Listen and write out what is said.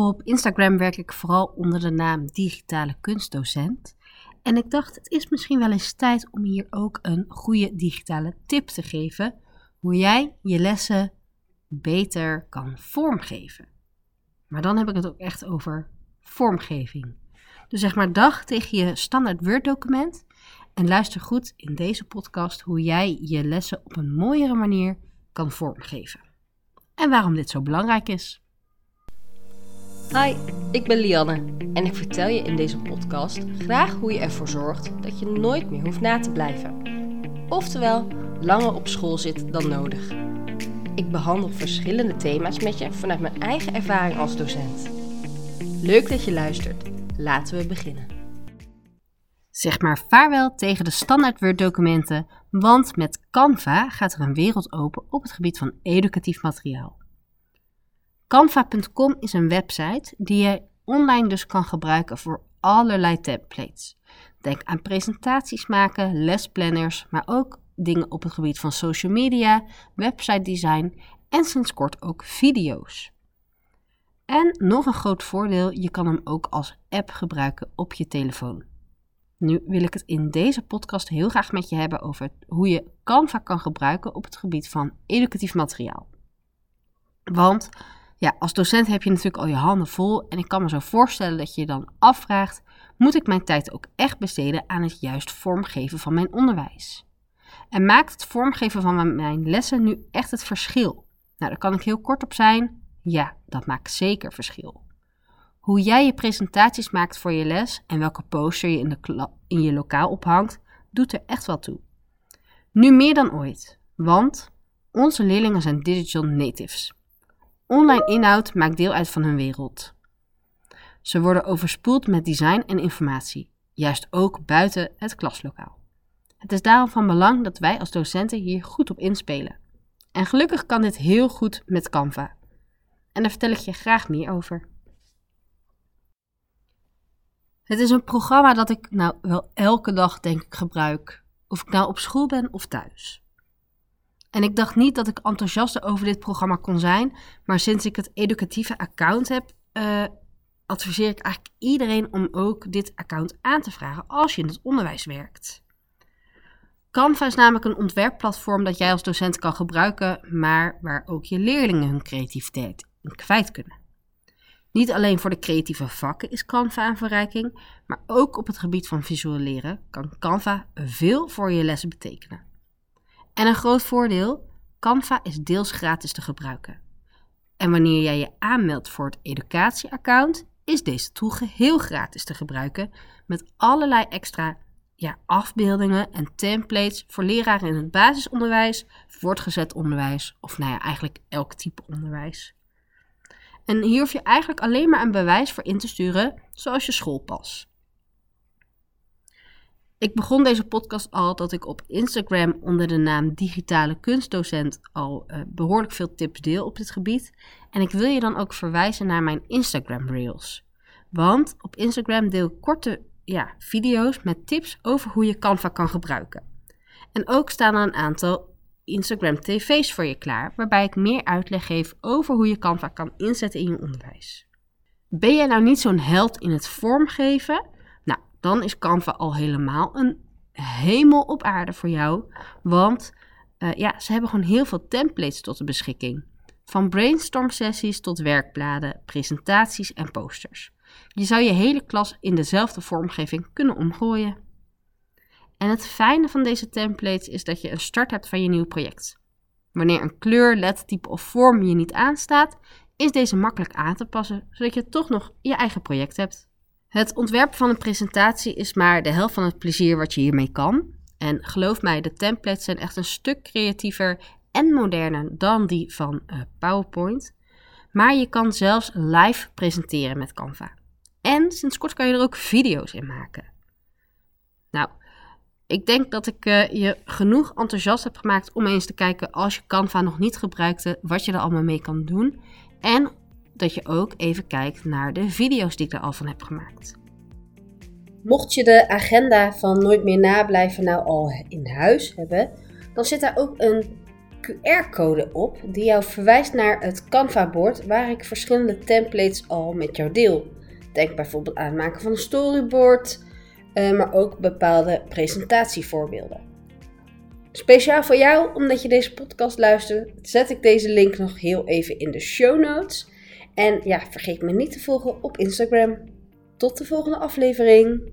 Op Instagram werk ik vooral onder de naam digitale kunstdocent. En ik dacht, het is misschien wel eens tijd om hier ook een goede digitale tip te geven. Hoe jij je lessen beter kan vormgeven. Maar dan heb ik het ook echt over vormgeving. Dus zeg maar dag tegen je standaard Word document en luister goed in deze podcast hoe jij je lessen op een mooiere manier kan vormgeven. En waarom dit zo belangrijk is. Hi, ik ben Lianne en ik vertel je in deze podcast graag hoe je ervoor zorgt dat je nooit meer hoeft na te blijven. Oftewel, langer op school zit dan nodig. Ik behandel verschillende thema's met je vanuit mijn eigen ervaring als docent. Leuk dat je luistert. Laten we beginnen. Zeg maar vaarwel tegen de standaard Word documenten, want met Canva gaat er een wereld open op het gebied van educatief materiaal. Canva.com is een website die je online dus kan gebruiken voor allerlei templates. Denk aan presentaties maken, lesplanners, maar ook dingen op het gebied van social media, website design en sinds kort ook video's. En nog een groot voordeel, je kan hem ook als app gebruiken op je telefoon. Nu wil ik het in deze podcast heel graag met je hebben over hoe je Canva kan gebruiken op het gebied van educatief materiaal. Want ja, als docent heb je natuurlijk al je handen vol en ik kan me zo voorstellen dat je je dan afvraagt: moet ik mijn tijd ook echt besteden aan het juist vormgeven van mijn onderwijs? En maakt het vormgeven van mijn lessen nu echt het verschil? Nou, daar kan ik heel kort op zijn. Ja, dat maakt zeker verschil. Hoe jij je presentaties maakt voor je les en welke poster je in, de in je lokaal ophangt, doet er echt wel toe. Nu meer dan ooit, want onze leerlingen zijn digital natives. Online inhoud maakt deel uit van hun wereld. Ze worden overspoeld met design en informatie, juist ook buiten het klaslokaal. Het is daarom van belang dat wij als docenten hier goed op inspelen. En gelukkig kan dit heel goed met Canva. En daar vertel ik je graag meer over. Het is een programma dat ik nou wel elke dag denk ik gebruik, of ik nou op school ben of thuis. En ik dacht niet dat ik enthousiast over dit programma kon zijn, maar sinds ik het educatieve account heb, uh, adviseer ik eigenlijk iedereen om ook dit account aan te vragen als je in het onderwijs werkt. Canva is namelijk een ontwerpplatform dat jij als docent kan gebruiken, maar waar ook je leerlingen hun creativiteit in kwijt kunnen. Niet alleen voor de creatieve vakken is Canva een verrijking, maar ook op het gebied van visueel leren kan Canva veel voor je lessen betekenen. En een groot voordeel: Canva is deels gratis te gebruiken. En wanneer jij je aanmeldt voor het educatieaccount, is deze tool geheel gratis te gebruiken met allerlei extra ja, afbeeldingen en templates voor leraren in het basisonderwijs, voortgezet onderwijs of nou ja, eigenlijk elk type onderwijs. En hier hoef je eigenlijk alleen maar een bewijs voor in te sturen, zoals je schoolpas. Ik begon deze podcast al dat ik op Instagram onder de naam Digitale Kunstdocent al uh, behoorlijk veel tips deel op dit gebied. En ik wil je dan ook verwijzen naar mijn Instagram Reels. Want op Instagram deel ik korte ja, video's met tips over hoe je Canva kan gebruiken. En ook staan er een aantal Instagram TV's voor je klaar, waarbij ik meer uitleg geef over hoe je Canva kan inzetten in je onderwijs. Ben jij nou niet zo'n held in het vormgeven? Dan is Canva al helemaal een hemel op aarde voor jou, want uh, ja, ze hebben gewoon heel veel templates tot de beschikking. Van brainstorm sessies tot werkbladen, presentaties en posters. Je zou je hele klas in dezelfde vormgeving kunnen omgooien. En het fijne van deze templates is dat je een start hebt van je nieuw project. Wanneer een kleur, lettertype of vorm je niet aanstaat, is deze makkelijk aan te passen, zodat je toch nog je eigen project hebt. Het ontwerpen van een presentatie is maar de helft van het plezier wat je hiermee kan. En geloof mij, de templates zijn echt een stuk creatiever en moderner dan die van uh, PowerPoint. Maar je kan zelfs live presenteren met Canva. En sinds kort kan je er ook video's in maken. Nou, ik denk dat ik uh, je genoeg enthousiast heb gemaakt om eens te kijken als je Canva nog niet gebruikte, wat je er allemaal mee kan doen. En dat je ook even kijkt naar de video's die ik er al van heb gemaakt. Mocht je de agenda van Nooit meer nablijven nou al in huis hebben, dan zit daar ook een QR-code op die jou verwijst naar het Canva-bord waar ik verschillende templates al met jou deel. Denk bijvoorbeeld aan het maken van een storyboard, eh, maar ook bepaalde presentatievoorbeelden. Speciaal voor jou, omdat je deze podcast luistert, zet ik deze link nog heel even in de show notes. En ja, vergeet me niet te volgen op Instagram. Tot de volgende aflevering.